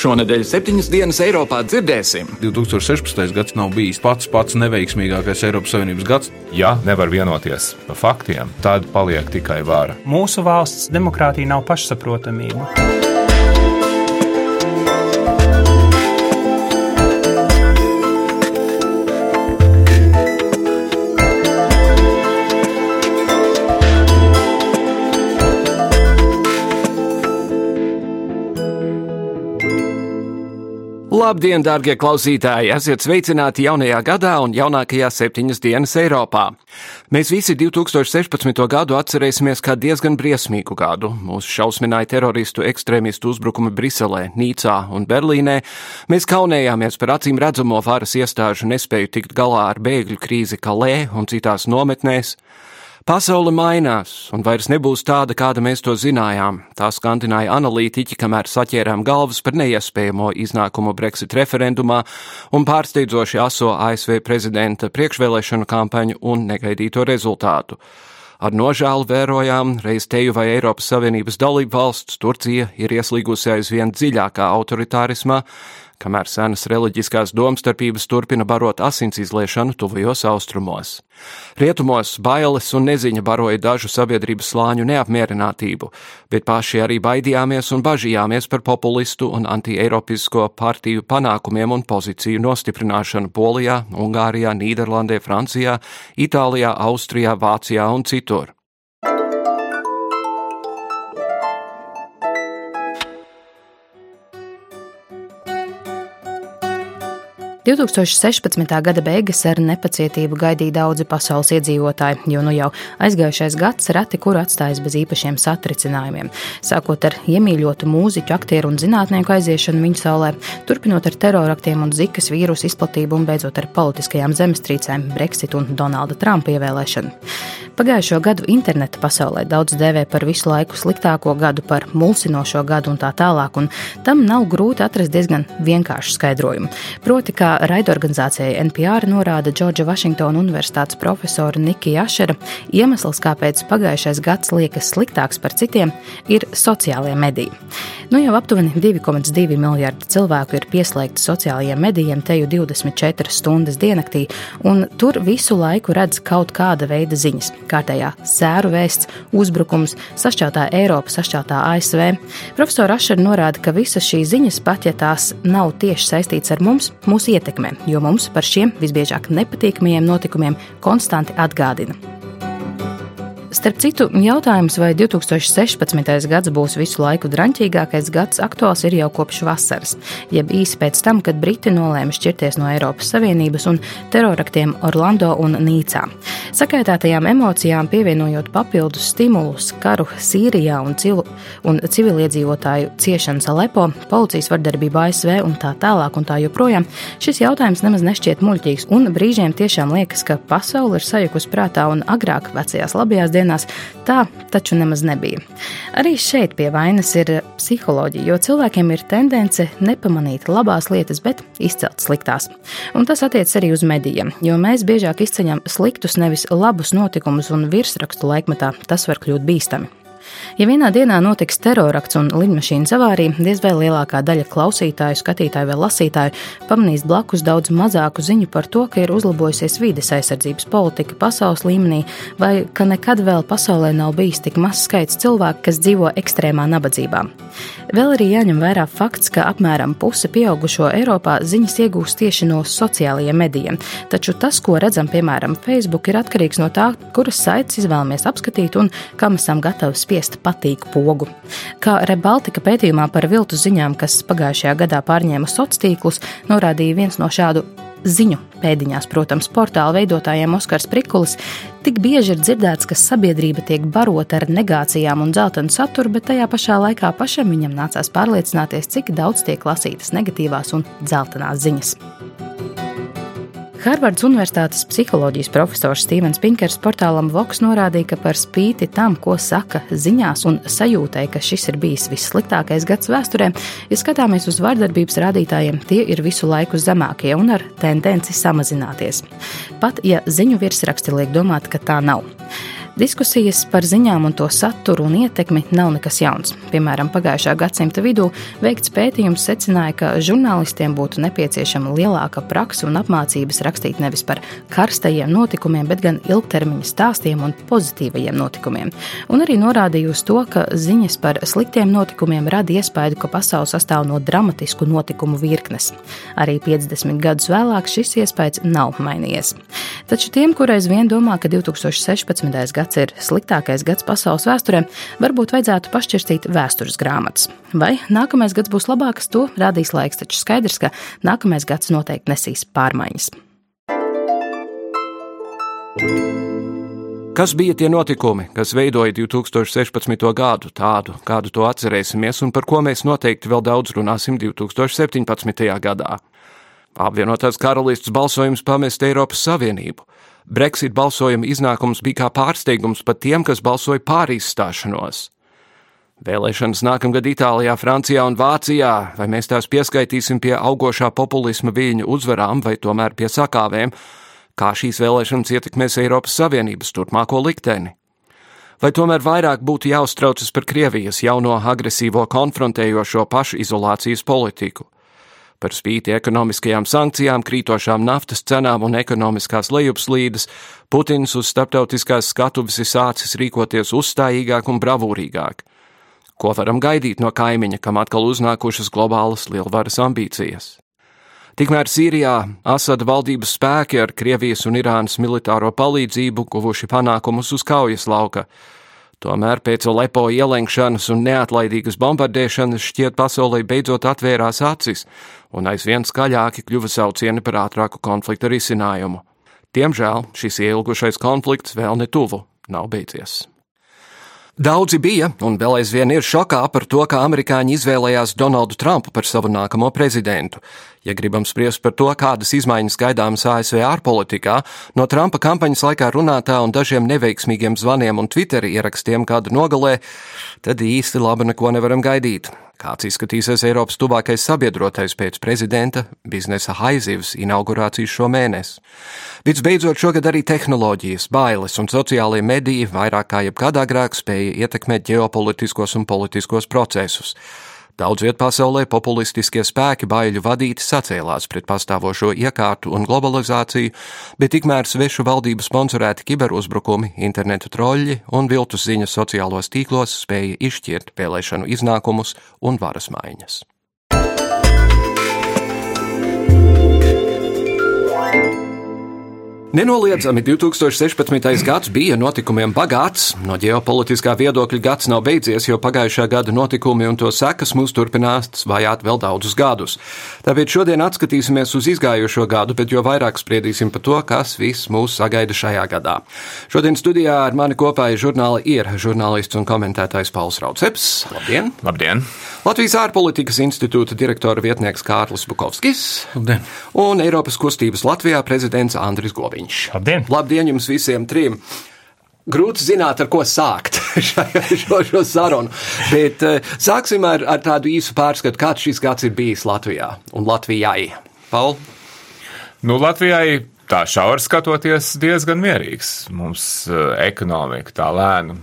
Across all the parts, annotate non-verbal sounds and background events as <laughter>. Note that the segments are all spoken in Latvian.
Šonadēļ septiņas dienas Eiropā dzirdēsim. 2016. gads nav bijis pats pats neveiksmīgākais Eiropas Savienības gads. Ja nevar vienoties par faktiem, tad paliek tikai vāra. Mūsu valsts demokrātija nav pašsaprotamība. Labdien, darbie klausītāji! Esiet sveicināti jaunajā gadā un jaunākajā septiņas dienas Eiropā. Mēs visi 2016. gadu atcerēsimies kā diezgan briesmīgu gadu. Mūsu šausmināja teroristu ekstrēmistu uzbrukumi Briselē, Nīcā un Berlīnē. Mēs kaunējāmies par acīm redzamo varas iestāžu nespēju tikt galā ar bēgļu krīzi Kalē un citās nometnēs. Pasaule mainās, un vairs nebūs tāda, kāda mēs to zinājām. Tā skandināja analītiķi, kamēr saķērām galvas par neiespējamo iznākumu Brexit referendumā un pārsteidzoši aso ASV prezidenta priekšvēlēšanu kampaņu un negaidīto rezultātu. Ar nožēlu vērojām, reiz teju vai Eiropas Savienības dalību valsts Turcija ir ieslīgusi aizvien dziļākā autoritārismā, kamēr senas reliģiskās domstarpības turpina barot asins izliešanu tuvajos austrumos. Rietumos bailes un neziņa baroja dažu sabiedrības slāņu neapmierinātību, bet paši arī baidījāmies un bažījāmies par populistu un antieiropisko partiju panākumiem un pozīciju nostiprināšanu Polijā, Ungārijā, Nīderlandē, Francijā, Itālijā, Austrijā, Vācijā un citur. 2016. gada beigas ar nepacietību gaidīja daudzi pasaules iedzīvotāji, jo nu jau aizgājušais gads reti kur atstājas bez īpašiem satricinājumiem. Sākot ar iemīļotu mūziķu, aktieru un zinātnieku aiziešanu viņu saulē, turpinot ar teroraktiem un zikas vīrusu izplatību un beidzot ar politiskajām zemestrīcēm, Brexit un Donalda Trumpa ievēlēšanu. Pagājušo gadu interneta pasaulē daudz dēvē par visu laiku sliktāko gadu, par mulsinošo gadu un tā tālāk, un tam nav grūti atrast diezgan vienkāršu skaidrojumu. Proti, kā raidorganizācijai NPR norāda Džordža Vašingtona Universitātes profesora Nikija Ašera, iemesls, kāpēc pagājušais gads liekas sliktāks par citiem, ir sociālie mediji. Nu jau aptuveni 2,2 miljardi cilvēku ir pieslēgti sociālajiem medijiem teju 24 stundas diennaktī, un tur visu laiku redz kaut kāda veida ziņas. Kārtējā sēru vēsts, uzbrukums, sašķeltā Eiropa, sašķeltā ASV. Profesora Ašera norāda, ka visas šīs ziņas, pat ja tās nav tieši saistītas ar mums, mūs ietekmē, jo mums par šiem visbiežāk nepatīkamajiem notikumiem konstanti atgādina. Starp citu, jautājums, vai 2016. gads būs visu laiku drāmīgākais gads, aktuāls ir jau kopš vasaras, jeb īsi pēc tam, kad Briti nolēma šķirties no Eiropas Savienības un teroraktiem Orlando un Nīcā. Sakaitētajām emocijām pievienojot papildus stimulus, karu Sīrijā un, cilu, un civiliedzīvotāju ciešanas Alepo, policijas vardarbību ASV un tā tālāk un tā joprojām, šis jautājums nemaz nešķiet muļķīgs, un brīžiem tiešām liekas, ka pasaule ir sajukus prātā un agrāk vecajās labajās dienās dienās, tā taču nemaz nebija. Arī šeit pie vainas ir psiholoģija, jo cilvēkiem ir tendence nepamanīt labās lietas, bet izcelt sliktās. Un tas attiecas arī uz medijiem, jo mēs biežāk izceļam sliktus, nevis labus notikumus, un virsrakstu laikmetā tas var kļūt bīstami. Ja vienā dienā notiks terorakts un lidmašīnas avārija, diez vai lielākā daļa klausītāju, skatītāju vai lasītāju pamanīs blakus daudz mazāku ziņu par to, ka ir uzlabojusies vides aizsardzības politika pasaules līmenī, vai ka nekad vēl pasaulē nav bijis tik mazs skaits cilvēku, kas dzīvo ekstrēmā nabadzībā. Vēl arī jāņem vērā fakts, ka apmēram puse pieaugušo Eiropā ziņas iegūst tieši no sociālajiem medijiem, taču tas, ko redzam piemēram Facebook, ir atkarīgs no tā, kuras saites izvēlamies apskatīt un kam esam gatavi spiest patīk pogu. Kā Rebaltika pētījumā par viltu ziņām, kas pagājušajā gadā pārņēma sociālos tīklus, norādīja viens no šādu ziņu pēdiņās, protams, portāla veidotājiem Oskars Prikulis, tik bieži ir dzirdēts, ka sabiedrība tiek barota ar negācijām un dzeltenu saturu, bet tajā pašā laikā pašam viņam nācās pārliecināties, cik daudz tiek lasītas negatīvās un dzeltenās ziņas. Harvardas Universitātes psiholoģijas profesors Stevens Pinkers portālam Vox norādīja, ka par spīti tam, ko saka ziņās un sajūtai, ka šis ir bijis vissliktākais gads vēsturē, ja skatāmies uz vardarbības rādītājiem, tie ir visu laiku zemākie un ar tendenci samazināties. Pat ja ziņu virsraksti liek domāt, ka tā nav. Diskusijas par ziņām un to saturu un ietekmi nav nekas jauns. Piemēram, pagājušā gadsimta vidū veikts pētījums secināja, ka žurnālistiem būtu nepieciešama lielāka praksa un apmācības rakstīt nevis par karstajiem notikumiem, bet gan ilgtermiņa stāstiem un pozitīvajiem notikumiem. Un arī norādīja uz to, ka ziņas par sliktiem notikumiem rada iespēju, ka pasaule sastāv no dramatisku notikumu virknes. Arī 50 gadus vēlāk šis iespējas nav mainījies. Taču tiem, kurais vien domā, ka 2016. gads gads ir sliktākais gads pasaules vēsturē, varbūt vajadzētu pašķirstīt vēstures grāmatas. Vai nākamais gads būs labāks, to rādīs laiks, taču skaidrs, ka nākamais gads noteikti nesīs pārmaiņas. Kas bija tie notikumi, kas veidoja 2016. gadu, tādu, kādu to atcerēsimies, un par ko mēs noteikti vēl daudz runāsim 2017. gadā? Apvienotās karalistas balsojums pamest Eiropas Savienību, Brexit balsojuma iznākums bija kā pārsteigums pat tiem, kas balsoja pār izstāšanos. Vēlēšanas nākamgad Itālijā, Francijā un Vācijā, vai mēs tās pieskaitīsim pie augošā populisma viļņu uzvarām vai tomēr pie sakāvēm, kā šīs vēlēšanas ietekmēs Eiropas Savienības turpmāko likteni? Vai tomēr vairāk būtu jāuztraucas par Krievijas jauno agresīvo konfrontējošo pašizolācijas politiku? Par spīti ekonomiskajām sankcijām, krītošām naftas cenām un ekonomiskās lejupslīdes, Putins uz starptautiskās skatuves ir sācis rīkoties uzstājīgāk un bravūrīgāk. Ko varam gaidīt no kaimiņa, kam atkal uznākušas globālas lielvaras ambīcijas? Tikmēr Sīrijā Asada valdības spēki ar Krievijas un Irānas militāro palīdzību guvuši panākumus uz kaujas lauka, Tomēr pēc Lepo ielenkšanas un neatlaidīgas bombardēšanas šķiet pasaulē beidzot atvērās acis, un aizvien skaļāki kļuva saucieni par ātrāku konflikta risinājumu. Diemžēl šis ilgušais konflikts vēl netuvu nav beidzies. Daudzi bija un vēl aizvien ir šokā par to, ka amerikāņi izvēlējās Donaldu Trumpu par savu nākamo prezidentu. Ja gribam spriest par to, kādas izmaiņas gaidāmas ASV ārpolitikā, no Trumpa kampaņas laikā runātā un dažiem neveiksmīgiem zvaniem un Twitter ierakstiem kādu nogalē, tad īsti labi neko nevaram gaidīt. Kāds izskatīsies Eiropas tuvākais sabiedrotais pēc prezidenta biznesa haizivs inaugurācijas šo mēnesi? Visbeidzot, šogad arī tehnoloģijas, bailes un sociālie mediji vairāk kā jebkad agrāk spēja ietekmēt ģeopolitiskos un politiskos procesus. Daudz viet pasaulē populistiskie spēki baiļu vadīti sacēlās pret pastāvošo iekārtu un globalizāciju, bet tikmēr svešu valdību sponsorēti kiberuzbrukumi, internetu troļļi un viltus ziņas sociālos tīklos spēja izšķirt vēlēšanu iznākumus un varas maiņas. Nenoliedzami 2016. gads bija notikumiem bagāts. No ģeopolitiskā viedokļa gads nav beidzies, jo pagājušā gada notikumi un to sekas mūs turpinās vajāt vēl daudzus gadus. Tāpēc šodien atskatīsimies uz izgājušo gadu, bet jo vairāk spriedīsim par to, kas viss mūs sagaida šajā gadā. Šodien studijā ar mani kopā ir žurnāla ir žurnālists un komentētājs Pauls Rauceps. Labdien! Labdien! Latvijas ārpolitikas institūta direktora vietnieks Kārlis Bukovskis Labdien. un Eiropas kustības Latvijā prezidents Andris Gobiņš. Labdien! Labdien jums visiem trim! Grūti zināt, ar ko sākt <laughs> šo, šo sarunu, bet uh, sāksim ar, ar tādu īsu pārskatu, kāds šis gads ir bijis Latvijā un Latvijai. Paul? Nu, Latvijai tā šauri skatoties diezgan mierīgs. Mums uh, ekonomika tā lēna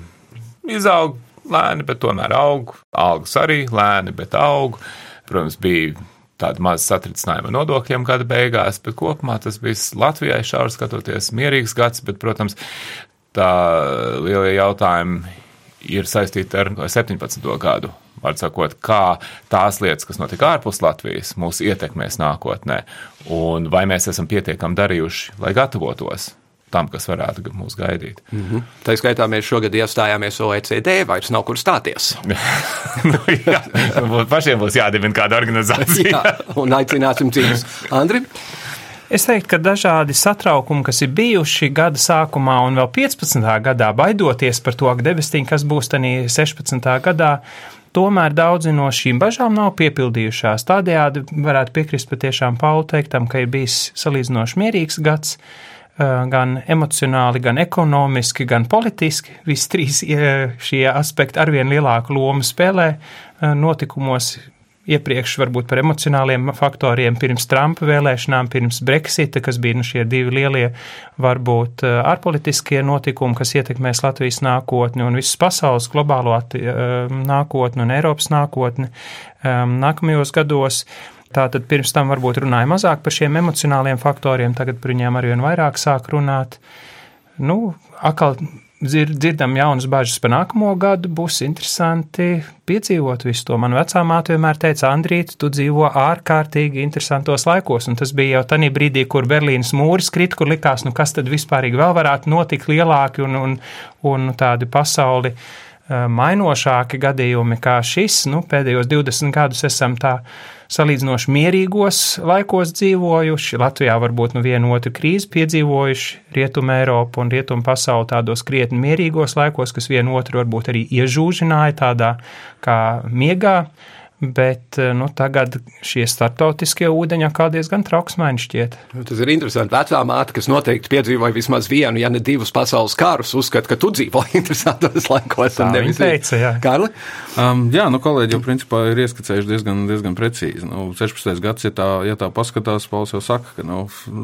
izaug, lēni, bet tomēr aug. Algas arī lēni, bet aug. Protams, bija tāda maza satricinājuma nodokļiem gada beigās, bet kopumā tas bija Latvijai šauri skatoties mierīgs gads, bet, protams, tā lielie jautājumi ir saistīti ar 17. gadu. Var sakot, kā tās lietas, kas notika ārpus Latvijas, mūs ietekmēs nākotnē, un vai mēs esam pietiekami darījuši, lai gatavotos tam, kas varētu mūs gaidīt. Mm -hmm. Tā skaitā mēs šogad iestājāmies OECD, vairs nav kur stāties. <laughs> nu, jā, mums pašiem būs jādibina kāda organizācija. jā, un aicināsim citus. Andri? Es teiktu, ka dažādi satraukumi, kas ir bijuši gada sākumā un vēl 15. gadā, baidoties par to, debestīm, kas būs tanī 16. gadā, tomēr daudzi no šīm bažām nav piepildījušās. Tādējādi varētu piekrist patiešām Pauli teiktam, ka ir bijis salīdzinoši mierīgs gads gan emocionāli, gan ekonomiski, gan politiski. Visi trīs šie aspekti arvien lielāku lomu spēlē notikumos. Iepriekš varbūt par emocionāliem faktoriem pirms Trumpa vēlēšanām, pirms Brexita, kas bija nu, šie divi lielie, varbūt ārpolitiskie notikumi, kas ietekmēs Latvijas nākotni un visas pasaules globālo nākotni un Eiropas nākotni nākamajos gados. Tātad pirms tam varbūt runāja mazāk par šiem emocionāliem faktoriem, tagad par viņiem arvien vairāk sāk runāt. Nu, atkal dzirdam jaunas bažas par nākamo gadu, būs interesanti piedzīvot visu to. Man vecā māte vienmēr teica, Andrīt, tu dzīvo ārkārtīgi interesantos laikos, un tas bija jau tajā brīdī, kur Berlīnas mūris krita, kur likās, nu kas tad vispārīgi vēl varētu notikt lielāki un, un, un tādi pasauli mainošāki gadījumi kā šis. Nu, pēdējos 20 gadus esam tā salīdzinoši mierīgos laikos dzīvojuši. Latvijā varbūt nu vienu otru krīzi piedzīvojuši, Rietuma Eiropa un Rietuma pasauli tādos krietni mierīgos laikos, kas vienu otru varbūt arī iežūžināja tādā kā miegā. Bet nu, tagad šie startautiskie ūdeņi kā diezgan trauksmaini šķiet. Nu, tas ir interesanti. Vecā māte, kas noteikti piedzīvoja vismaz vienu, ja ne divus pasaules karus, uzskata, ka tu dzīvo <laughs> interesantos laikos. Tā viņa teica, jā. Karli? Um, jā, nu kolēģi jau principā ir ieskicējuši diezgan, diezgan precīzi. Nu, 16. gads, ja tā, ja tā paskatās, Pauls jau saka, ka nu,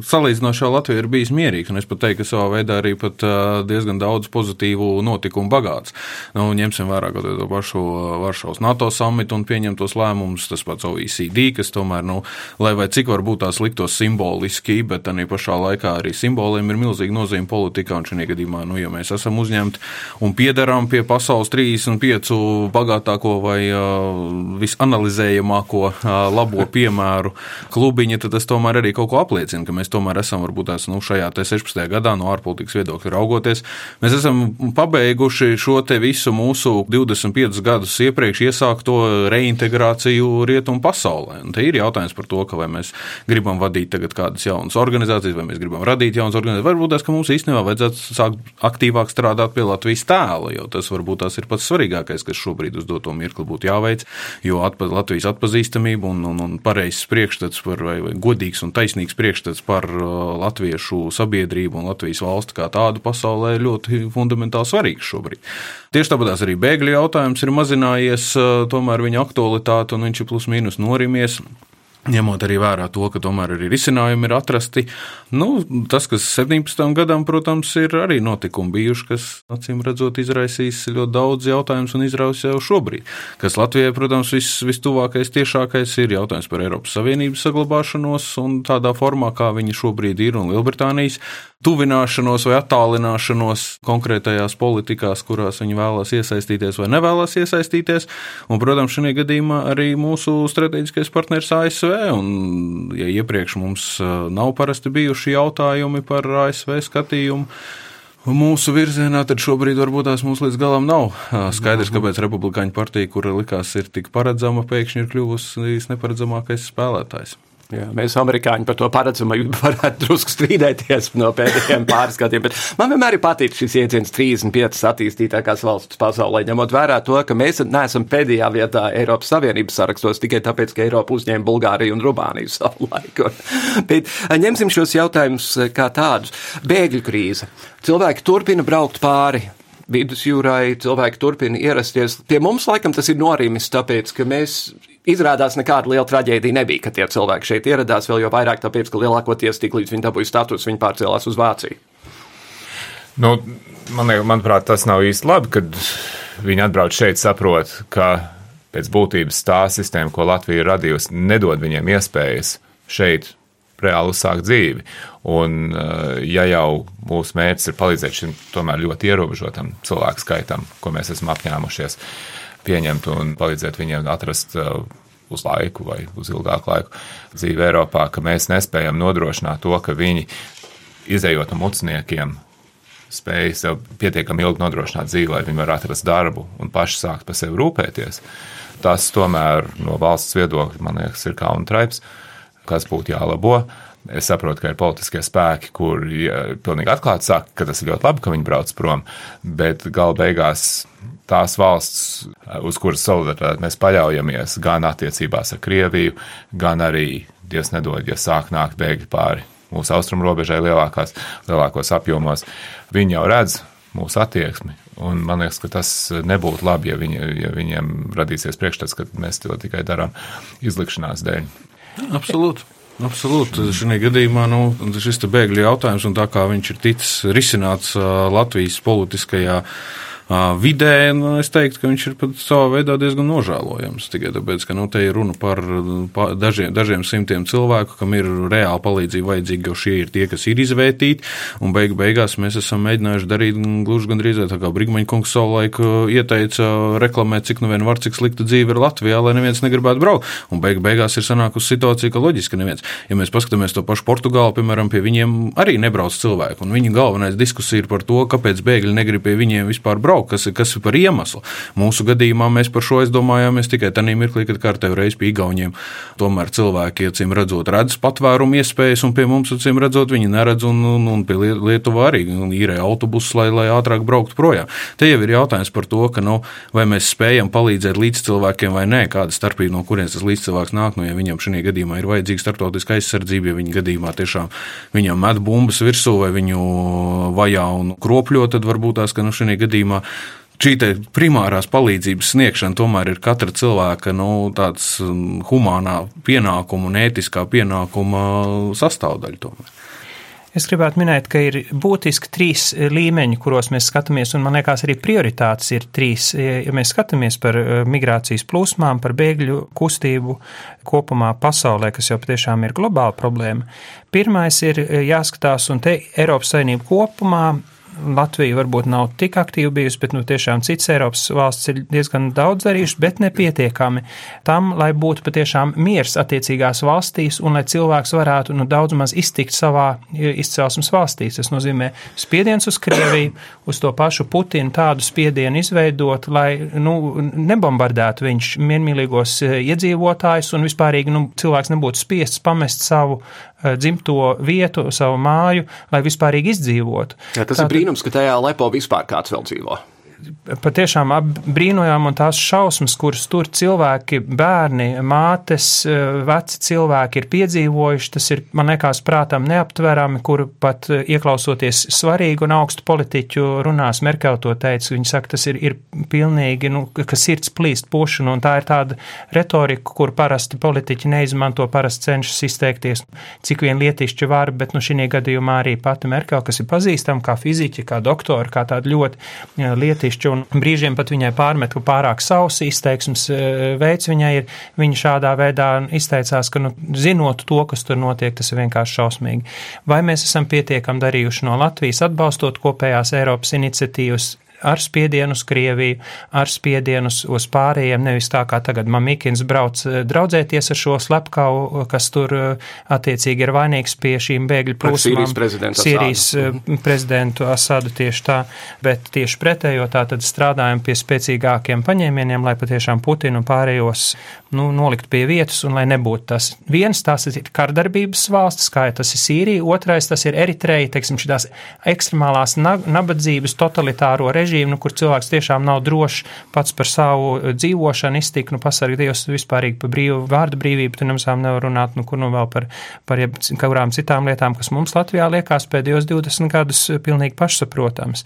salīdzinoši jau Latvija ir bijis mierīgs, un es pat teiktu, ka savā veidā arī pat uh, diezgan daudz pozitīvu notikumu bagāts. Nu, ņemsim vērā to pašu Varšavas NATO samitu un pieņemto tos lēmumus, tas pats OECD, kas tomēr, nu, lai vai cik varbūt tās liktos simboliski, bet arī pašā laikā arī simboliem ir milzīga nozīme politikā, un šajā gadījumā, nu, ja mēs esam uzņemti un piedarām pie pasaules 35 bagātāko vai uh, visanalizējamāko uh, labo <laughs> piemēru klubiņa, tad tas tomēr arī kaut ko apliecina, ka mēs tomēr esam varbūt tās, nu, šajā 16. gadā no ārpolitikas viedokļa raugoties. Mēs esam pabeiguši šo te visu mūsu 25 gadus iepriekš iesākto reintegrāciju integrāciju rietumu pasaulē. Un te ir jautājums par to, vai mēs gribam vadīt tagad kādas jaunas organizācijas, vai mēs gribam radīt jaunas organizācijas. Varbūt tas, ka mums īstenībā vajadzētu sākt aktīvāk strādāt pie Latvijas tēla, jo tas varbūt tas ir pats svarīgākais, kas šobrīd uz doto mirkli būtu jāveic, jo atpa, Latvijas atpazīstamība un, un, un pareizs priekšstats par, vai, vai godīgs un taisnīgs priekšstats par uh, latviešu sabiedrību un Latvijas valsti kā tādu pasaulē ļoti fundamentāli svarīgs šobrīd. Tieši tāpat arī bēgļu jautājums ir mazinājies, tomēr viņa aktualitāte un viņš ir plus mīnus norimies. Ņemot arī vērā to, ka tomēr arī risinājumi ir atrasti. Nu, tas, kas 17. gadam, protams, ir arī notikumi bijuši, kas, acīm redzot, izraisīs ļoti daudz jautājumus un izraisa jau šobrīd. Kas Latvijai, protams, vis, vistuvākais, tiešākais ir jautājums par Eiropas Savienības saglabāšanos un tādā formā, kā viņi šobrīd ir, un Lielbritānijas tuvināšanos vai attālināšanos konkrētajās politikās, kurās viņi vēlās iesaistīties vai nevēlas iesaistīties. Un, protams, šajā gadījumā arī mūsu strateģiskais partners ASV. Un, ja iepriekš mums nav parasti bijuši jautājumi par ASV skatījumu, Mūsu virzienā tad šobrīd varbūt tās mums līdz galam nav skaidrs, kāpēc Republikāņu partija, kura likās ir tik paredzama, pēkšņi ir kļuvusi neparedzamākais spēlētājs. Jā, mēs, amerikāņi, par to paredzamību <laughs> varētu drusku strīdēties no pēdējiem pāris gadiem. Man vienmēr ir patīk šis jēdziens 35 attīstītākās valsts pasaulē, ņemot vērā to, ka mēs neesam pēdējā vietā Eiropas Savienības sarakstos tikai tāpēc, ka Eiropa uzņēma Bulgāriju un Rumāniju savu laiku. <laughs> Bet ņemsim šos jautājumus kā tādus. Bēgļu krīze. Cilvēki turpina braukt pāri vidusjūrai, cilvēki turpina ierasties. Pie mums laikam tas ir norimis, tāpēc, ka mēs Izrādās, nekāda liela traģēdija nebija, ka tie cilvēki šeit ieradās, vēl jau vairāk tāpēc, ka lielākoties tik līdz viņi dabūja status, viņi pārcēlās uz Vāciju. Nu, man, manuprāt, tas nav īsti labi, kad viņi atbrauc šeit, saprot, ka pēc būtības tā sistēma, ko Latvija ir radījusi, nedod viņiem iespējas šeit reāli uzsākt dzīvi. Un, eh, ja jau mūsu mērķis ir palīdzēt šim tomēr ļoti ierobežotam cilvēku skaitam, ko mēs esam apņēmušies, pieņemt un palīdzēt viņiem atrast uh, uz laiku vai uz ilgāku laiku dzīvi Eiropā, ka mēs nespējam nodrošināt to, ka viņi, izējot no mucniekiem, spēj sev pietiekami ilgi nodrošināt dzīvi, lai viņi varētu atrast darbu un paši sākt par sevi rūpēties. Tas tomēr no valsts viedokļa, man liekas, ir kā un traips, kas būtu jālabo. Es saprotu, ka ir politiskie spēki, kur ja, pilnīgi atklāti saka, ka tas ir ļoti labi, ka viņi brauc prom, bet gala beigās tās valsts, uz kuras solidaritāti mēs paļaujamies, gan attiecībās ar Krieviju, gan arī, Dievs nedod, ja sāk nākt bēgļi pāri mūsu austrumu robežai lielākās, lielākos apjomos, viņi jau redz mūsu attieksmi. Un man liekas, ka tas nebūtu labi, ja, viņi, ja viņiem radīsies priekšstats, ka mēs to tikai darām izlikšanās dēļ. Absolūti. Absolūti. Šajā gadījumā nu, šis bēgļu jautājums, un tā kā viņš ir ticis risināts Latvijas politiskajā vidē, nu, es teiktu, ka viņš ir pat savā veidā diezgan nožēlojams. Tikai tāpēc, ka nu, te ir runa par dažiem, dažiem simtiem cilvēku, kam ir reāla palīdzība vajadzīga, jo šie ir tie, kas ir izvērtīti. Un beigu, beigās mēs esam mēģinājuši darīt gluži gandrīz tā, kā Brigmaņa kungs savulaik ieteica reklamēt, cik nu vien var, cik slikta dzīve ir Latvijā, lai neviens negribētu braukt. Un beigu, beigās ir sanākusi situācija, ka loģiski neviens. Ja mēs paskatāmies to pašu Portugālu, piemēram, pie viņiem arī nebrauc cilvēku. Un viņa galvenais diskusija ir par to, kāpēc bēgļi negrib pie viņiem vispār braukt braukt, kas, kas ir par iemeslu. Mūsu gadījumā mēs par šo aizdomājāmies tikai tajā mirklī, kad kārtējo reizi pie Igauniem tomēr cilvēki, acīm redzot, redz patvērumu iespējas, un pie mums, acīm redzot, viņi neredz, un, un, un pie Lietuvā arī īrē autobusus, lai, lai ātrāk brauktu projām. Te jau ir jautājums par to, ka, nu, vai mēs spējam palīdzēt līdzcilvēkiem vai nē, kāda starpība, no kurienes tas līdzcilvēks nāk, nu, ja viņam šajā gadījumā ir vajadzīga starptautiska aizsardzība, ja viņa gadījumā tiešām viņam met bumbas virsū vai viņu vajā un kropļo, tad varbūt tās, ka nu, šajā gadījumā šī primārās palīdzības sniegšana tomēr ir katra cilvēka nu, um, humānā pienākuma un ētiskā pienākuma sastāvdaļa. Tomēr. Es gribētu minēt, ka ir būtiski trīs līmeņi, kuros mēs skatāmies, un man liekas, arī prioritātes ir trīs. Ja mēs skatāmies par uh, migrācijas plūsmām, par bēgļu kustību kopumā pasaulē, kas jau patiešām ir globāla problēma, pirmais ir uh, jāskatās, un te Eiropas Savienība kopumā Latvija varbūt nav tik aktīva bijusi, bet nu, tiešām citas Eiropas valsts ir diezgan daudz darījušas, bet nepietiekami tam, lai būtu patiešām miers attiecīgās valstīs un lai cilvēks varētu nu, daudz maz iztikt savā izcelsmes valstīs. Tas nozīmē spiediens uz Krieviju, uz to pašu Putinu tādu spiedienu izveidot, lai nu, nebombardētu viņš miermīlīgos iedzīvotājus un vispārīgi nu, cilvēks nebūtu spiests pamest savu dzimto vietu, savu māju, lai vispārīgi izdzīvotu. Jā, tas Tātad, ir brīnums, ka tajā lepo vispār kāds vēl dzīvo patiešām brīnojām, un tās šausmas, kuras tur cilvēki, bērni, mātes, eh, veci cilvēki ir piedzīvojuši, tas ir, man liekas, prātam neaptverami, kur pat eh, ieklausoties svarīgu un augstu politiķu runās, Merkel to teica, viņi saka, tas ir, ir pilnīgi, nu, ka sirds plīst pušana, un tā ir tāda retorika, kur parasti politiķi neizmanto, parasti cenšas izteikties, cik vien lietišķi var, bet, nu, šī gadījumā arī pati Merkel, kas ir pazīstama kā fiziķi, kā doktori, kā tāda ļoti eh, lietišķa atsevišķi, un brīžiem pat viņai pārmet, ka pārāk savs izteiksmes e, veids viņai ir. Viņa šādā veidā izteicās, ka, nu, zinot to, kas tur notiek, tas ir vienkārši šausmīgi. Vai mēs esam pietiekami darījuši no Latvijas atbalstot kopējās Eiropas iniciatīvas ar spiedienu uz Krieviju, ar spiedienu uz pārējiem, nevis tā kā tagad Mamikins brauc eh, draudzēties ar šo slepkavu, kas tur eh, attiecīgi ir vainīgs pie šīm bēgļu plūsmām. Sīrijas prezidentu Sīrijas Asādu. Eh, prezidentu Asādu tieši tā, bet tieši pretējo tā tad strādājam pie spēcīgākiem paņēmieniem, lai patiešām Putinu pārējos nu, nolikt pie vietas un lai nebūtu tas. Viens tās ir kardarbības valsts, kā tas ir Sīrija, otrais tas ir Eritreja, teiksim, šīs ekstremālās nabadzības totalitāro režīmu režīmu, nu, kur cilvēks tiešām nav drošs pats par savu eh, dzīvošanu, iztiku, nu, pasargi Dievs vispārīgi par brīvu vārdu brīvību, tu nemazām nevar runāt, nu, kur nu vēl par, par jebkurām citām lietām, kas mums Latvijā liekas pēdējos 20 gadus eh, pilnīgi pašsaprotams.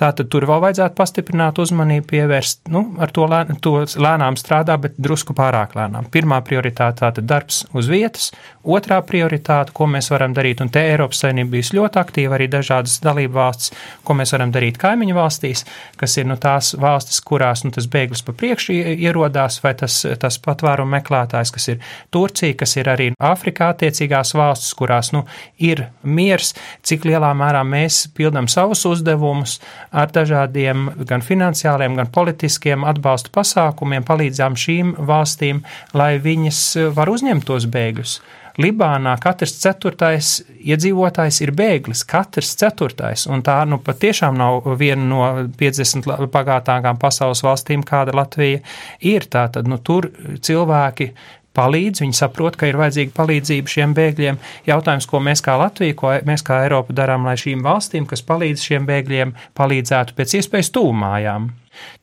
Tātad tur vēl vajadzētu pastiprināt uzmanību, pievērst, nu, ar to, lēn, to lēnām strādā, bet drusku pārāk lēnām. Pirmā prioritāte tātad darbs uz vietas, otrā prioritāte, ko mēs varam darīt, un te Eiropas saimnība bijusi ļoti aktīva, arī dažādas dalību valsts, ko mēs varam darīt kaimiņu valstīs, kas ir nu, tās valstis, kurās nu, tas bēglis pa priekšu ierodās, vai tas, tas patvērumu meklētājs, kas ir Turcija, kas ir arī Āfrikā attiecīgās valstis, kurās nu, ir miers, cik lielā mērā mēs pildam savus uzdevumus ar dažādiem gan finansiāliem, gan politiskiem atbalsta pasākumiem, palīdzām šīm valstīm, lai viņas var uzņemt tos bēgļus. Libānā katrs ceturtais iedzīvotājs ir bēglis, katrs ceturtais, un tā nu patiešām nav viena no 50 bagātākām pasaules valstīm, kāda Latvija ir. Tātad, nu, tur cilvēki palīdz, viņi saprot, ka ir vajadzīga palīdzība šiem bēgļiem. Jautājums, ko mēs kā Latvija, ko mēs kā Eiropa darām, lai šīm valstīm, kas palīdz šiem bēgļiem, palīdzētu pēc iespējas tūmājām.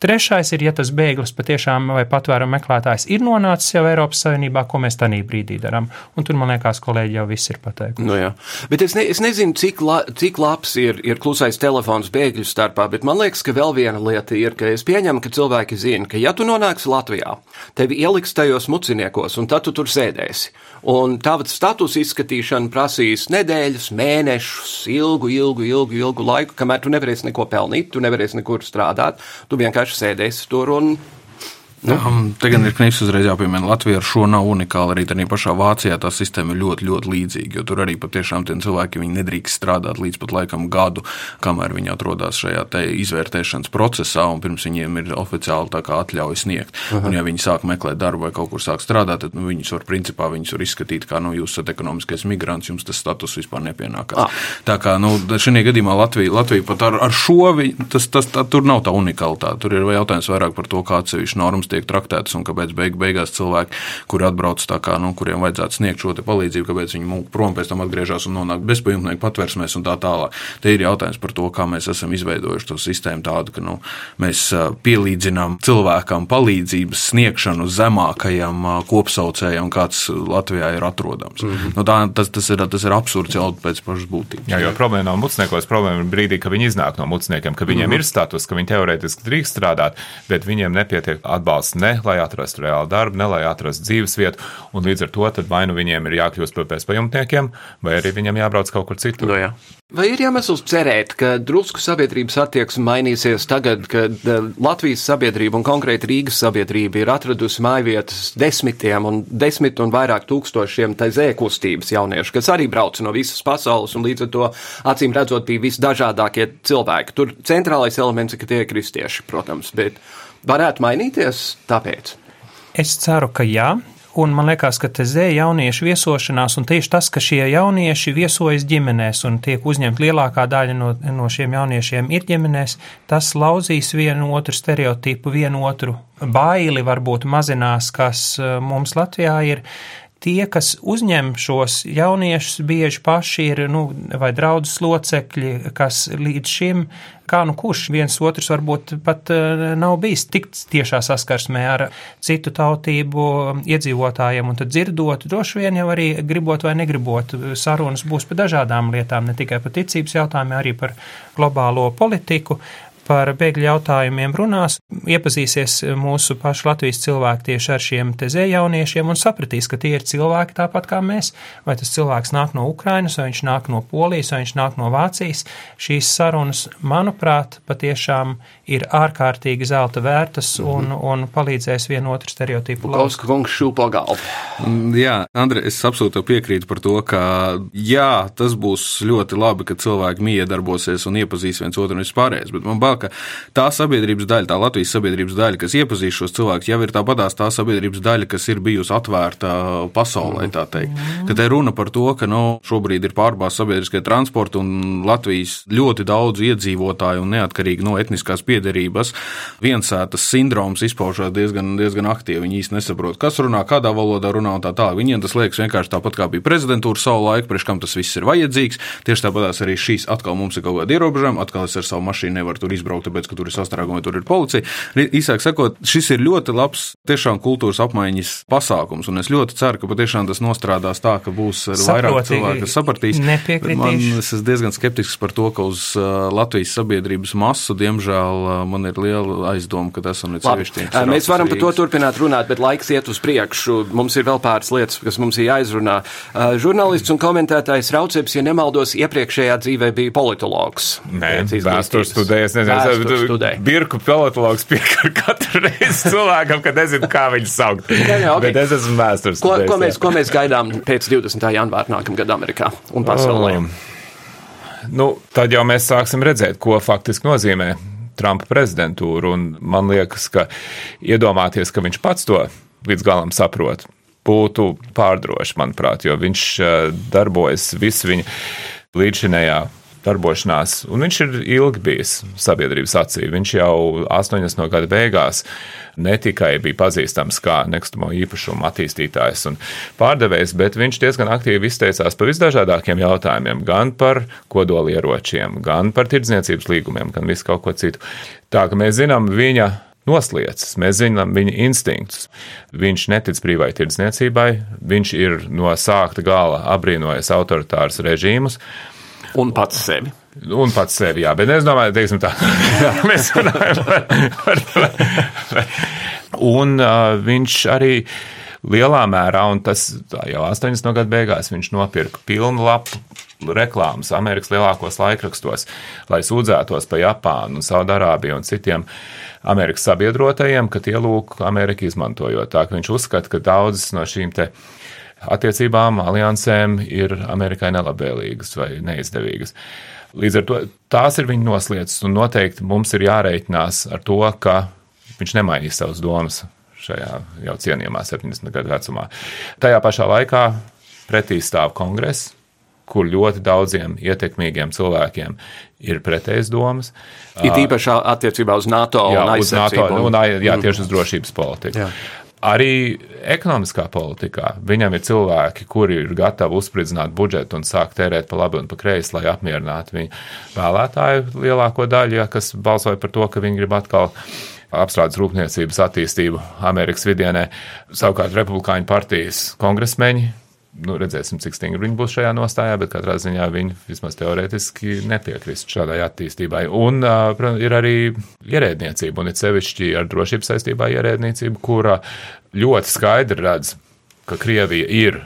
Trešais ir, ja tas bēglis patiešām vai patvērumu meklētājs ir nonācis jau Eiropas Savienībā, ko mēs tajā brīdī darām. Un tur, man liekas, kolēģi jau viss ir pateikuši. Nu jā. bet es, ne, es nezinu, cik, la, cik labs ir, ir klusais telefons bēgļu starpā, bet man liekas, ka vēl viena lieta ir, ka es pieņemu, ka cilvēki zina, ka ja tu nonāksi Latvijā, tevi ieliks tajos muciniekos, un tad tu tur sēdēsi. Un tava status izskatīšana prasīs nedēļas, mēnešus, ilgu, ilgu, ilgu, ilgu laiku, kamēr tu nevarēsi neko pelnīt, tu nevarēsi nekur strādāt. Tu vienkārši sēdēsi tur un Nu. Te gan ir knips uzreiz jāpiemina, Latvija ar šo nav unikāla. Arī tādā pašā Vācijā tā sistēma ir ļoti, ļoti līdzīga. Tur arī patiešām tie cilvēki nedrīkst strādāt līdz pat laikam gadu, kamēr viņi atrodas šajā izvērtēšanas procesā, un pirms viņiem ir oficiāli atļauja sniegt. Aha. Un, ja viņi sāk meklēt darbu vai kaut kur sāk strādāt, tad nu, viņus var principā viņus var izskatīt kā nu, jūs esat ekonomiskais migrants, jums tas status vispār nepienākās. Ah. Tā kā nu, šajā gadījumā Latvija, Latvija pat ar, ar šo tas, tas, tā, tur nav tā unikalitāte. Tur ir jautājums vairāk par to, kā atsevišķi normas tiek traktētas un kāpēc beig, beigās cilvēki, kuri atbrauc tā kā, nu, kuriem vajadzētu sniegt šo palīdzību, kāpēc viņi prom pēc tam atgriežas un nonāk bezpajumtnieku patversmēs un tā tālāk. Te ir jautājums par to, kā mēs esam izveidojuši to sistēmu tādu, ka nu, mēs pielīdzinām cilvēkam palīdzības sniegšanu zemākajam kopsaucējam, kāds Latvijā ir atrodams. Mm -hmm. nu, tā, tas, tas, ir, tas ir absurds jau pēc pašas būtības. Jā, jo problēma nav mucniekos, problēma ir brīdī, kad viņi iznāk no mucniekiem, ka viņiem mm -hmm. ir status, ka viņi teorētiski drīkst strādāt, bet viņiem nepietiek atbalsts atbalsts ne lai atrastu reālu darbu, ne lai atrastu dzīves vietu, un līdz ar to vai nu viņiem ir jākļūst par bezpajumtniekiem, vai arī viņiem jābrauc kaut kur citur. No, nu jā. Vai ir iemesls cerēt, ka drusku sabiedrības attieksme mainīsies tagad, kad eh, Latvijas sabiedrība un konkrēti Rīgas sabiedrība ir atradusi mājvietas desmitiem un desmit un vairāk tūkstošiem taizē kustības jauniešu, kas arī brauc no visas pasaules un līdz ar to acīm redzot bija visdažādākie cilvēki. Tur centrālais elements ir, ka tie ir kristieši, protams, bet varētu mainīties tāpēc? Es ceru, ka jā. Un man liekas, ka te zē jauniešu viesošanās, un tieši tas, ka šie jaunieši viesojas ģimenēs un tiek uzņemta lielākā daļa no, no šiem jauniešiem ir ģimenēs, tas lauzīs vienu otru stereotipu, vienu otru baili varbūt mazinās, kas eh, mums Latvijā ir tie, kas uzņem šos jauniešus, bieži paši ir nu, vai draudzes locekļi, kas līdz šim, kā nu kurš viens otrs varbūt pat eh, nav bijis tik tiešā saskarsmē ar citu tautību iedzīvotājiem, un tad dzirdot, droši vien jau arī gribot vai negribot, sarunas būs par dažādām lietām, ne tikai par ticības jautājumiem, arī par globālo politiku par bēgļu jautājumiem runās, iepazīsies mūsu pašu Latvijas cilvēki tieši ar šiem tezē jauniešiem un sapratīs, ka tie ir cilvēki tāpat kā mēs. Vai tas cilvēks nāk no Ukrainas, vai viņš nāk no Polijas, vai viņš nāk no Vācijas. Šīs sarunas, manuprāt, patiešām ir ārkārtīgi zelta vērtas mhm. un, un palīdzēs vienotru stereotipu. Kauska kungs šūpo galvu. Mm, jā, Andri, es absolūti piekrītu par to, ka jā, tas būs ļoti labi, ka cilvēki miedarbosies un iepazīs viens otru un vispārējais, bet man bail ka tā sabiedrības daļa, tā Latvijas sabiedrības daļa, kas iepazīst šos cilvēkus, jau ir tāpatās tā sabiedrības daļa, kas ir bijusi atvērta pasaulē, tā teikt. Ka te runa par to, ka nu, šobrīd ir pārbāzts sabiedriskie transporti un Latvijas ļoti daudz iedzīvotāju un neatkarīgi no etniskās piedarības viensētas sindroms izpaužās diezgan, diezgan aktīvi. Viņi īsti nesaprot, kas runā, kādā valodā runā un tā tālāk. Viņiem tas liekas vienkārši tāpat kā bija prezidentūra savu laiku, priekš kam tas viss ir vajadzīgs. Tieši tāpatās arī šīs atkal mums ir kaut kāda ierobežojuma, atkal es ar savu mašīnu nevaru tur izbraukt izbraukt, tāpēc, ka tur ir sastrēgumi, tur ir policija. Īsāk sakot, šis ir ļoti labs tiešām kultūras apmaiņas pasākums, un es ļoti ceru, ka patiešām tas nostrādās tā, ka būs vairāk cilvēku, kas sapratīs. Man es esmu diezgan skeptisks par to, ka uz uh, Latvijas sabiedrības masu, diemžēl, uh, man ir liela aizdoma, ka tas esam līdz sevišķiem. Mēs varam par to turpināt runāt, bet laiks iet uz priekšu. Mums ir vēl pāris lietas, kas mums ir jāizrunā. Žurnālists un komentētājs Rauceps, ja nemaldos, iepriekšējā dzīvē bija politologs. Nē, vēstures studējas, nezinu, Birku politologs piekar katru reizi cilvēkam, kad nezinu, kā viņu saukt. <laughs> Jā, jā, okay. Bet es esmu vēstures. Ko, ko, mēs, ko mēs gaidām pēc 20. janvāra nākamgad Amerikā un pasaulē? Um, nu, tad jau mēs sāksim redzēt, ko faktiski nozīmē Trumpa prezidentūra. Un man liekas, ka iedomāties, ka viņš pats to līdz galam saprot, būtu pārdroši, manuprāt, jo viņš darbojas visu viņa līdzinējā darbošanās, un viņš ir ilgi bijis sabiedrības acī. Viņš jau 80. gada beigās ne tikai bija pazīstams kā nekustamo īpašumu attīstītājs un pārdevējs, bet viņš diezgan aktīvi izteicās par visdažādākiem jautājumiem, gan par kodolieročiem, gan par tirdzniecības līgumiem, gan visu kaut ko citu. Tā ka mēs zinām viņa noslēdzas, mēs zinām viņa instinktus. Viņš netic brīvai tirdzniecībai, viņš ir no sākta gala apbrīnojis autoritārus režīmus. Un pats sevi. Un pats sevi, jā, bet es domāju, teiksim tā, <laughs> mēs runājam par, par to. Un uh, viņš arī lielā mērā, un tas jau 80. gadu beigās, viņš nopirka pilnu lapu reklāmas Amerikas lielākos laikrakstos, lai sūdzētos par Japānu, Saudārābiju un citiem Amerikas sabiedrotajiem, ka tie lūk Ameriku izmantojot. Tā ka viņš uzskata, ka daudzas no šīm te attiecībām, aliansēm ir Amerikai nelabvēlīgas vai neizdevīgas. Līdz ar to tās ir viņa noslēdzas, un noteikti mums ir jāreikinās ar to, ka viņš nemainīs savas domas šajā jau cienījamā 70 gadu vecumā. Tajā pašā laikā pretī stāv kongress, kur ļoti daudziem ietekmīgiem cilvēkiem ir pretējas domas. Ir īpaši attiecībā uz NATO jā, un uz NATO, un, un, jā, tieši uz drošības politiku. Jā. Arī ekonomiskā politikā viņam ir cilvēki, kuri ir gatavi uzspridzināt budžetu un sākt tērēt pa labi un pa kreisi, lai apmierinātu viņu vēlētāju lielāko daļu, ja, kas balsoja par to, ka viņi grib atkal apstrādes rūpniecības attīstību Amerikas vidienē. Savukārt Republikāņu partijas kongresmeņi nu, redzēsim, cik stingri viņi būs šajā nostājā, bet katrā ziņā viņi vismaz teorētiski nepiekrist šādai attīstībai. Un uh, ir arī ierēdniecība, un it sevišķi ar drošības saistībā ierēdniecība, kura ļoti skaidri redz, ka Krievija ir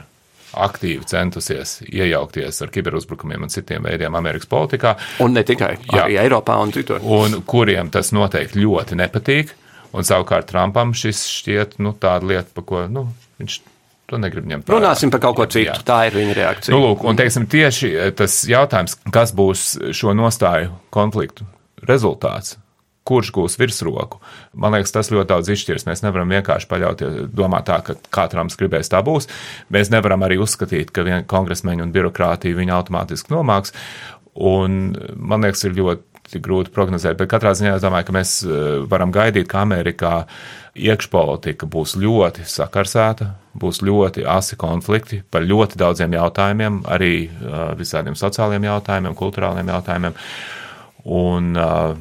aktīvi centusies iejaukties ar kiberuzbrukumiem un citiem veidiem Amerikas politikā. Un ne tikai, jā, arī Eiropā un citur. Un kuriem tas noteikti ļoti nepatīk. Un savukārt Trumpam šis šķiet nu, tāda lieta, pa ko nu, viņš To negrib ņemt. Vērā. Runāsim par kaut ko citu. Jā. Tā ir viņa reakcija. Nu, lūk, un teiksim, tieši eh, tas jautājums, kas būs šo nostāju konfliktu rezultāts. Kurš gūs virsroku? Man liekas, tas ļoti daudz izšķirs. Mēs nevaram vienkārši paļauties, domāt tā, ka katram gribēs tā būs. Mēs nevaram arī uzskatīt, ka vien kongresmeņi un birokrātija viņu automātiski nomāks. Un man liekas, ir ļoti grūti prognozēt, bet katrā ziņā es domāju, ka mēs eh, varam gaidīt, ka Amerikā iekšpolitika būs ļoti sakarsēta, būs ļoti asi konflikti par ļoti daudziem jautājumiem, arī uh, visādiem sociāliem jautājumiem, kultūrāliem jautājumiem. Un, uh,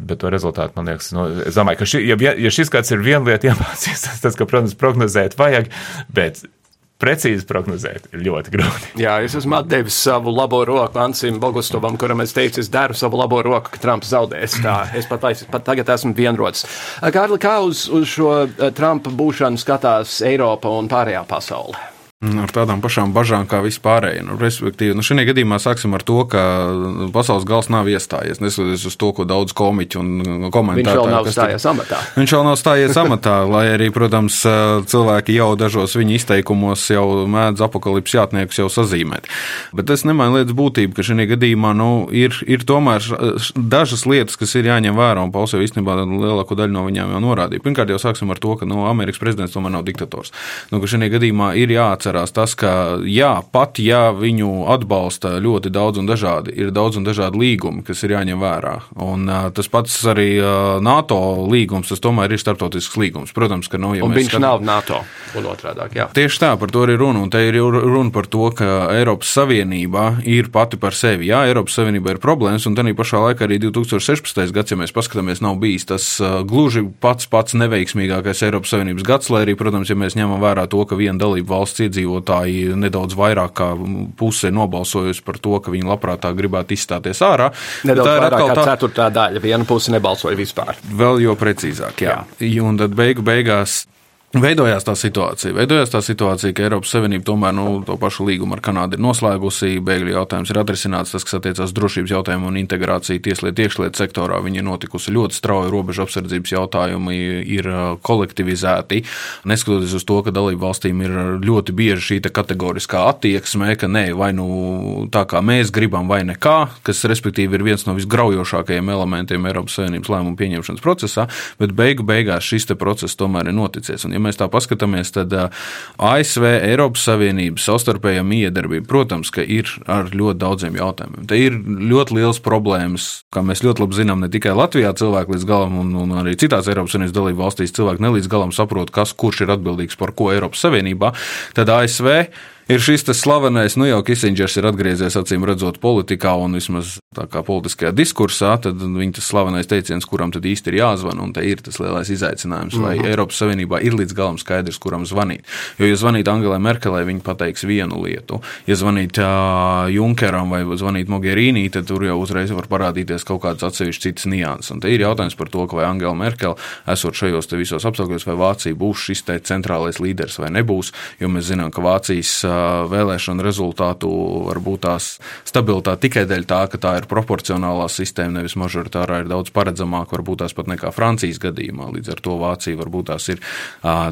Bet to rezultātu, man liekas, nu, es domāju, ka ši, ja, ja šis gads ir viena lieta <laughs> iemācījies, tas, ka, protams, prognozēt vajag, bet precīzi prognozēt ir ļoti grūti. <laughs> Jā, es esmu devis savu labo roku Ansim Bogustovam, kuram es teicu, es daru savu labo roku, ka Trumps zaudēs. Tā, es pat, pat tagad esmu vienrots. Kārli, kā uz, uz šo Trumpa būšanu skatās Eiropa un pārējā pasaule? Ar tādām pašām bažām kā vispārēji. Nu, respektīvi, nu, šajā gadījumā sāksim ar to, ka pasaules gals nav iestājies. Neskatoties uz to, ko daudz komiķu un komentātori. <laughs> Viņš vēl nav stājies amatā. Viņš vēl nav stājies <laughs> amatā, lai arī, protams, cilvēki jau dažos viņa izteikumos jau mēdz apakalips jātniekus jau sazīmēt. Bet tas nemaina lietas būtību, ka šajā gadījumā nu, ir, ir tomēr dažas lietas, kas ir jāņem vērā, un Pauls jau īstenībā lielāko daļu no viņām jau norādīja. Pirmkārt, jau sāksim ar to, ka nu, Amerikas prezidents tomēr nav diktators. Nu, šajā gadījumā ir jāatcerās jāatcerās tas, ka jā, pat ja viņu atbalsta ļoti daudz un dažādi, ir daudz un dažādi līgumi, kas ir jāņem vērā. Un tas pats arī NATO līgums, tas tomēr ir starptautisks līgums. Protams, ka nav. Ja un viņš skat... nav NATO un otrādāk. Jā. Tieši tā, par to arī runa. Un te ir runa par to, ka Eiropas Savienība ir pati par sevi. Jā, Eiropas Savienība ir problēmas, un tādā pašā laikā arī 2016. gads, ja mēs paskatāmies, nav bijis tas gluži pats pats neveiksmīgākais Eiropas Savienības gads, lai arī, protams, ja mēs ņemam vērā to, ka viena dalība valsts iedzīvotāji iedzīvotāji nedaudz vairāk kā puse nobalsojusi par to, ka viņi labprātāk gribētu izstāties ārā. Nedaudz tā ir atkal tā ceturtā daļa, viena puse nebalsoja vispār. Vēl jo precīzāk, jā. jā. Un tad beigu beigās Veidojās tā situācija. Veidojās tā situācija, ka Eiropas Savienība tomēr nu, to pašu līgumu ar Kanādu ir noslēgusi. Bēgļu jautājums ir atrisināts, tas, kas attiecās drošības jautājumu un integrāciju tieslietu iekšlietu sektorā. Viņi ir notikusi ļoti strauji, robežu apsardzības jautājumi ir kolektivizēti. Neskatoties uz to, ka dalību valstīm ir ļoti bieži šī kategoriskā attieksme, ka nē, vai nu tā kā mēs gribam, vai nekā, kas respektīvi ir viens no visgraujošākajiem elementiem Eiropas Savienības lēmumu pieņemšanas procesā, bet beigu beigās šis process tomēr ir noticis. Un, ja ja mēs tā paskatāmies, tad ASV, Eiropas Savienības savstarpējā miedarbība, protams, ka ir ar ļoti daudziem jautājumiem. Te ir ļoti liels problēmas, kā mēs ļoti labi zinām, ne tikai Latvijā cilvēki līdz galam, un, un arī citās Eiropas Savienības dalību valstīs cilvēki nelīdz galam saprot, kas kurš ir atbildīgs par ko Eiropas Savienībā. Tad ASV ir šis slavenais, nu jau Kisingers ir atgriezies acīm redzot politikā un vismaz tā kā politiskajā diskursā, tad viņa tas slavenais teiciens, kuram tad īsti ir jāzvana, un te ir tas lielais izaicinājums, vai mm -hmm. Eiropas Savienībā ir līdz galam skaidrs, kuram zvanīt. Jo, ja zvanīt Angelai Merkelei, viņa pateiks vienu lietu. Ja zvanīt uh, Junkeram vai zvanīt Mogherīnī, tad tur jau uzreiz var parādīties kaut kāds atsevišķs cits nianses. Un te ir jautājums par to, vai Angela Merkel, esot šajos visos apstākļos, vai Vācija būs šis centrālais līderis vai nebūs, jo mēs zinām, ka Vācijas vēlēšanu rezultātu varbūt tās stabilitāte tikai dēļ tā, ka tā ir proporcionālā sistēma, nevis mažoritārā, ir daudz paredzamāka, varbūt tās pat nekā Francijas gadījumā. Līdz ar to Vācija varbūt tās ir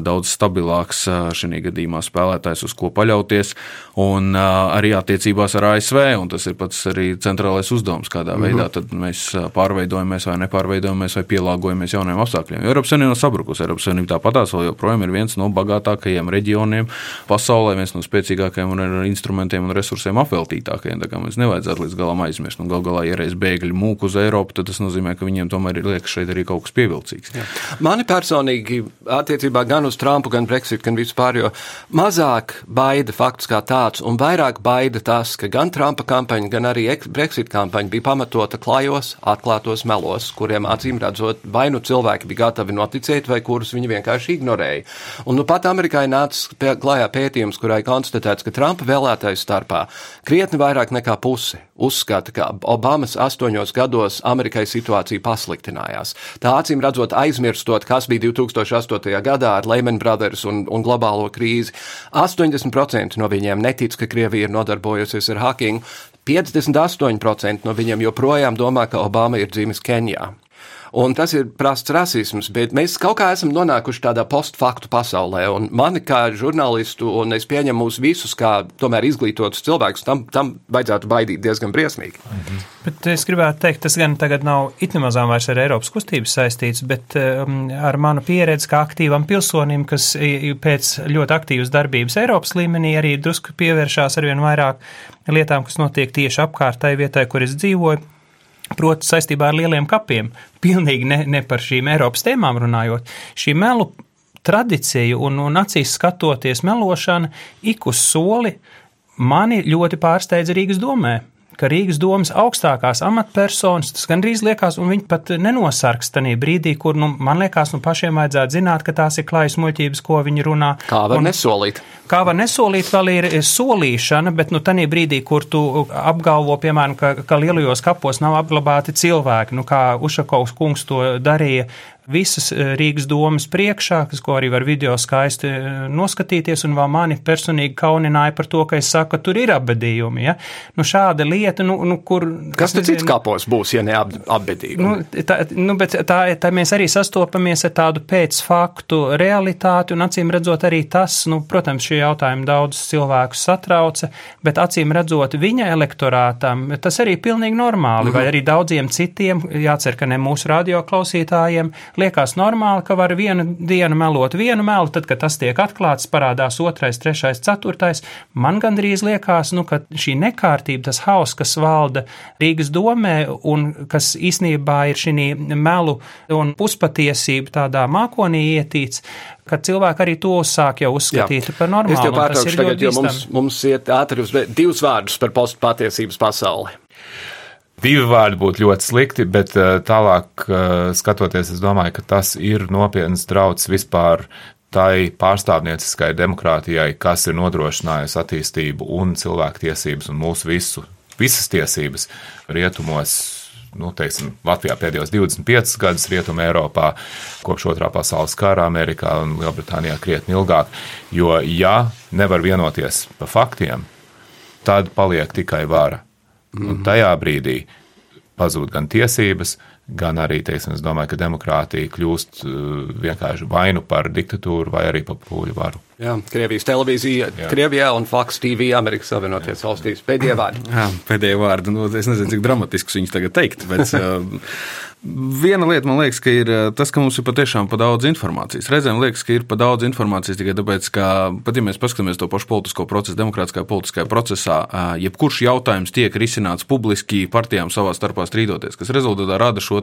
daudz stabilāks šī gadījumā spēlētājs, uz ko paļauties, un arī attiecībās ar ASV, un tas ir pats arī centrālais uzdevums, kādā mm -hmm. veidā tad mēs pārveidojamies vai nepārveidojamies vai pielāgojamies jauniem apstākļiem. Jo Eiropas Savienība sabrukus, Eiropas Savienība tāpatās vēl joprojām ir viens no bagātākajiem reģioniem pasaulē, viens no spēcīgākajiem un ar instrumentiem un resursiem apveltītākajiem. Tā kā mēs nevajadzētu līdz galam aizmirst. Un gal galā, ja reiz bēgļi mūk uz Eiropu, tad tas nozīmē, ka viņiem tomēr ir liekas šeit arī kaut kas pievilcīgs. Jā. Mani personīgi attiecībā gan uz Trumpu, gan Brexit, gan vispār, jo mazāk baida fakts kā tāds, un vairāk baida tas, ka gan Trumpa kampaņa, gan arī Brexit kampaņa bija pamatota klajos, atklātos melos, kuriem acīm redzot, vai nu cilvēki bija gatavi noticēt, vai kurus viņi vienkārši ignorēja. Un nu pat Amerikai nāca klājā pētījums, kurā ir konstatēts, ka Trumpa vēlētāju starpā krietni vairāk nekā pusi uzskata, ka Obamas astoņos gados Amerikai situācija pasliktinājās. Tā acīm redzot, aizmirstot, kas bija 2008. gadā ar Lehman Brothers un, un globālo krīzi. 80% no viņiem netic, ka Krievija ir nodarbojusies ar hacking. 58% no viņiem joprojām domā, ka Obama ir dzimis Kenijā. Un tas ir prasts rasisms, bet mēs kaut kā esam nonākuši tādā postfaktu pasaulē. Un mani kā žurnālistu, un es pieņemu mūs visus kā tomēr izglītotus cilvēkus, tam, tam vajadzētu baidīt diezgan briesmīgi. Mhm. Bet es gribētu teikt, tas gan tagad nav itnemazām vairs ar Eiropas kustības saistīts, bet um, ar manu pieredzi kā aktīvam pilsonim, kas pēc ļoti aktīvas darbības Eiropas līmenī arī drusku pievēršās arvien vairāk lietām, kas notiek tieši apkārtai vietai, kur es dzīvoju Proti, saistībā ar lieliem kapiem, pilnīgi ne, ne par šīm Eiropas tēmām runājot, šī melu tradīcija un, un acīs skatoties melošana ik uz soli mani ļoti pārsteidza Rīgas domē ka Rīgas domas augstākās amatpersonas, tas gandrīz liekas, un viņi pat nenosargs tajā brīdī, kur, nu, man liekas, nu, pašiem vajadzētu zināt, ka tās ir klājas muļķības, ko viņi runā. Kā var un, nesolīt? Kā var nesolīt, vēl ir solīšana, bet, nu, tajā brīdī, kur tu apgalvo, piemēram, ka, ka lielajos kapos nav apglabāti cilvēki, nu, kā Ušakovs kungs to darīja visas eh, Rīgas domas priekšā, kas, ko arī var video skaisti eh, noskatīties, un vēl mani personīgi kaunināja par to, ka es saku, ka tur ir abedījumi. Ja? Nu, šāda lieta, nu, nu kur. Kas tad cits kapos būs, ja ne ab, abedījumi? Nu, tā, nu, bet tā, tā mēs arī sastopamies ar tādu pēcfaktu realitāti, un acīm redzot arī tas, nu, protams, šie jautājumi daudz cilvēkus satrauca, bet acīm redzot viņa elektorātam, tas arī pilnīgi normāli, mm -hmm. vai arī daudziem citiem, jācer, ka ne mūsu radioklausītājiem, liekas normāli, ka var vienu dienu melot vienu melu, tad, kad tas tiek atklāts, parādās otrais, trešais, ceturtais. Man gandrīz liekas, nu, ka šī nekārtība, tas hauss, kas valda Rīgas domē un kas īsnībā ir šī melu un puspatiesība tādā mākonī ietīts, ka cilvēki arī to sāk jau uzskatīt Jā. par normālu. Es tev pārtraukšu tagad, jo mums, mums iet ātri uz divus vārdus par postpatiesības pasauli. Divi vārdi būtu ļoti slikti, bet eh, tālāk eh, skatoties, es domāju, ka tas ir nopietns drauds vispār tai pārstāvnieciskai demokrātijai, kas ir nodrošinājusi attīstību un cilvēktiesības un mūsu visu, visas tiesības rietumos. Nu, teiksim, Latvijā pēdējos 25 gadus, Rietumē, Eiropā, kopš otrā pasaules kara, Amerikā un Lielbritānijā krietni ilgāk. Jo, ja nevar vienoties par faktiem, tad paliek tikai vara. Un mhm. tajā brīdī pazūd gan tiesības, gan arī, teiksim, es domāju, ka demokrātija kļūst uh, vienkārši vainu par diktatūru vai arī par pūļu varu. Jā, Krievijas televīzija, Jā. Krievijā un Fox TV Amerikas Savienoties valstīs. Pēdējie vārdi. Jā, pēdējie vārdi. Nu, es nezinu, cik dramatisks viņus tagad teikt, bet <laughs> Viena lieta man liekas, ka ir eh, tas, ka mums ir patiešām pa daudz informācijas. Reizēm liekas, ka ir pa daudz informācijas tikai tāpēc, ka, pat ja mēs paskatāmies to pašu politisko procesu, demokrātiskajā politiskajā procesā, eh, jebkurš jautājums tiek risināts publiski partijām savā starpā strīdoties, kas rezultātā rada šo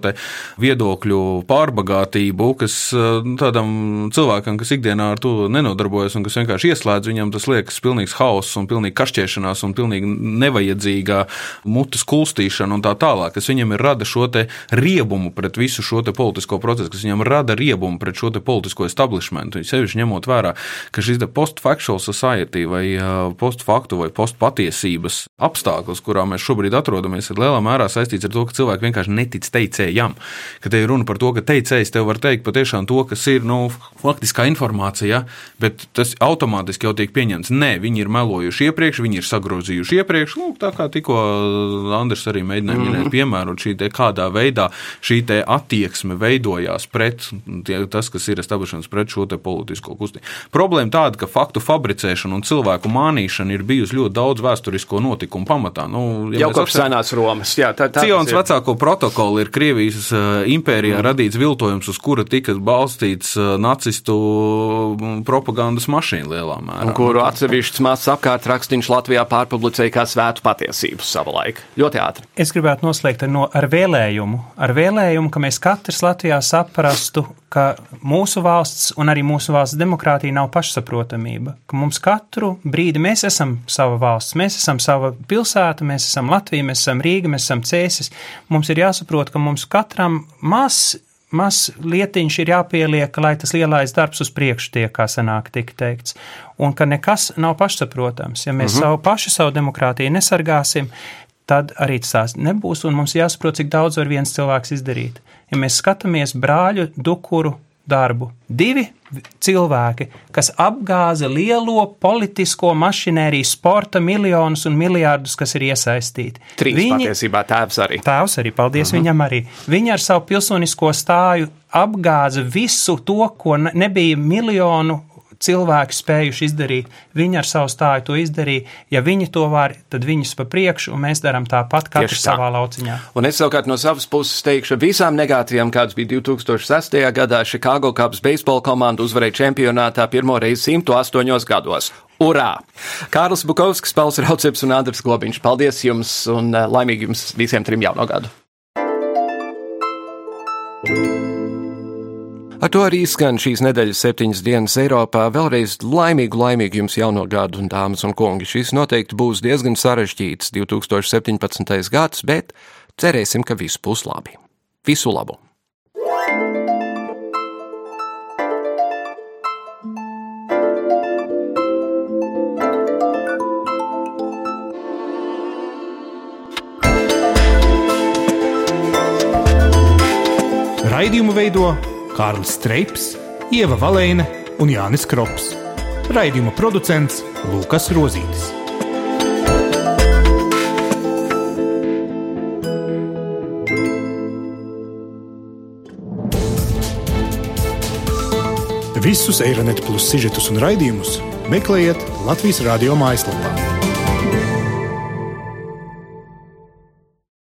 viedokļu pārbagātību, kas eh, tādam cilvēkam, kas ikdienā ar to nenodarbojas un kas vienkārši ieslēdz, viņam tas liekas pilnīgs hauss un pilnīgi kašķēšanās un pilnīgi nevajadzīgā mutes kulstīšana un tā tālāk, kas viņam ir rada šo riebu riebumu pret visu šo politisko procesu, kas viņam rada riebumu pret šo politisko establishmentu. Sevišķi ņemot vērā, ka šis post-factual society vai post-faktu vai post-patiesības apstākļus, kurā mēs šobrīd atrodamies, ir lielā mērā saistīts ar to, ka cilvēki vienkārši netic teicējam. Ka te ir runa par to, ka teicējs tev var teikt patiešām to, kas ir nu, faktiskā informācija, bet tas automātiski jau tiek pieņemts. Nē, viņi ir melojuši iepriekš, viņi ir sagrozījuši iepriekš. Lūk, tā kā tikko Andris arī mēģināja minēt, mm -hmm. piemērot šī kādā veidā šī attieksme veidojās pret tie, tas, kas ir establishments pret šo politisko kustību. Problēma tāda, ka faktu fabricēšana un cilvēku mānīšana ir bijusi ļoti daudz vēsturisko notikumu pamatā. Nu, ja Jau kopš senās Romas. Jā, tā, tā, Cionas vecāko protokolu ir Krievijas uh, impērijā mm. radīts viltojums, uz kura tika balstīts uh, nacistu mm, propagandas mašīna lielā mērā. Un kuru atsevišķs mazs apkārt rakstīns Latvijā pārpublicēja kā svētu patiesību savulaik. Ļoti ātri. Es gribētu noslēgt ar, no, ar vēlējumu, ar vēlējumu vēlējumu, ka mēs katrs Latvijā saprastu, ka mūsu valsts un arī mūsu valsts demokrātija nav pašsaprotamība. Ka mums katru brīdi mēs esam sava valsts, mēs esam sava pilsēta, mēs esam Latvija, mēs esam Rīga, mēs esam Cēsis. Mums ir jāsaprot, ka mums katram maz maz lietiņš ir jāpieliek, lai tas lielais darbs uz priekšu tiek, kā senāk tika teikts. Un ka nekas nav pašsaprotams. Ja mēs uh mhm. -huh. savu pašu, savu demokrātiju nesargāsim, tad arī tas nebūs, un mums jāsaprot, cik daudz var viens cilvēks izdarīt. Ja mēs skatāmies brāļu dukuru darbu, divi cilvēki, kas apgāza lielo politisko mašinēriju, sporta miljonus un miljārdus, kas ir iesaistīti. Trīs Viņi, patiesībā tēvs arī. Tēvs arī, paldies uh -huh. viņam arī. Viņi ar savu pilsonisko stāju apgāza visu to, ko nebija miljonu cilvēki spējuši izdarīt. Viņi ar savu stāju to izdarīja. Ja viņi to var, tad viņus pa priekšu, un mēs darām tāpat, katrs tā. savā lauciņā. Un es savukārt no savas puses teikšu, visām negācijām, kādas bija 2006. gadā, Chicago Cubs beisbola komanda uzvarēja čempionātā pirmo reizi 108 gados. Urā! Kārlis Bukovskis, Pauls Rauceps un Andris Globiņš. Paldies jums un eh, laimīgi jums visiem trim jauno gadu! Ar to arī skan šīs nedēļas septiņas dienas Eiropā. Vēlreiz laimīgu, laimīgu jums jauno gadu, un dāmas un kungi. Šis noteikti būs diezgan sarežģīts 2017. gads, bet cerēsim, ka viss būs labi. Visu labu! Raidījumu veidojumu Kārlis Streips, Ieva Valēne un Jānis Krops. Raidījuma producents Lukas Rozītis. Visus Eironet plus sižetus un raidījumus meklējiet Latvijas radio mājaslapā.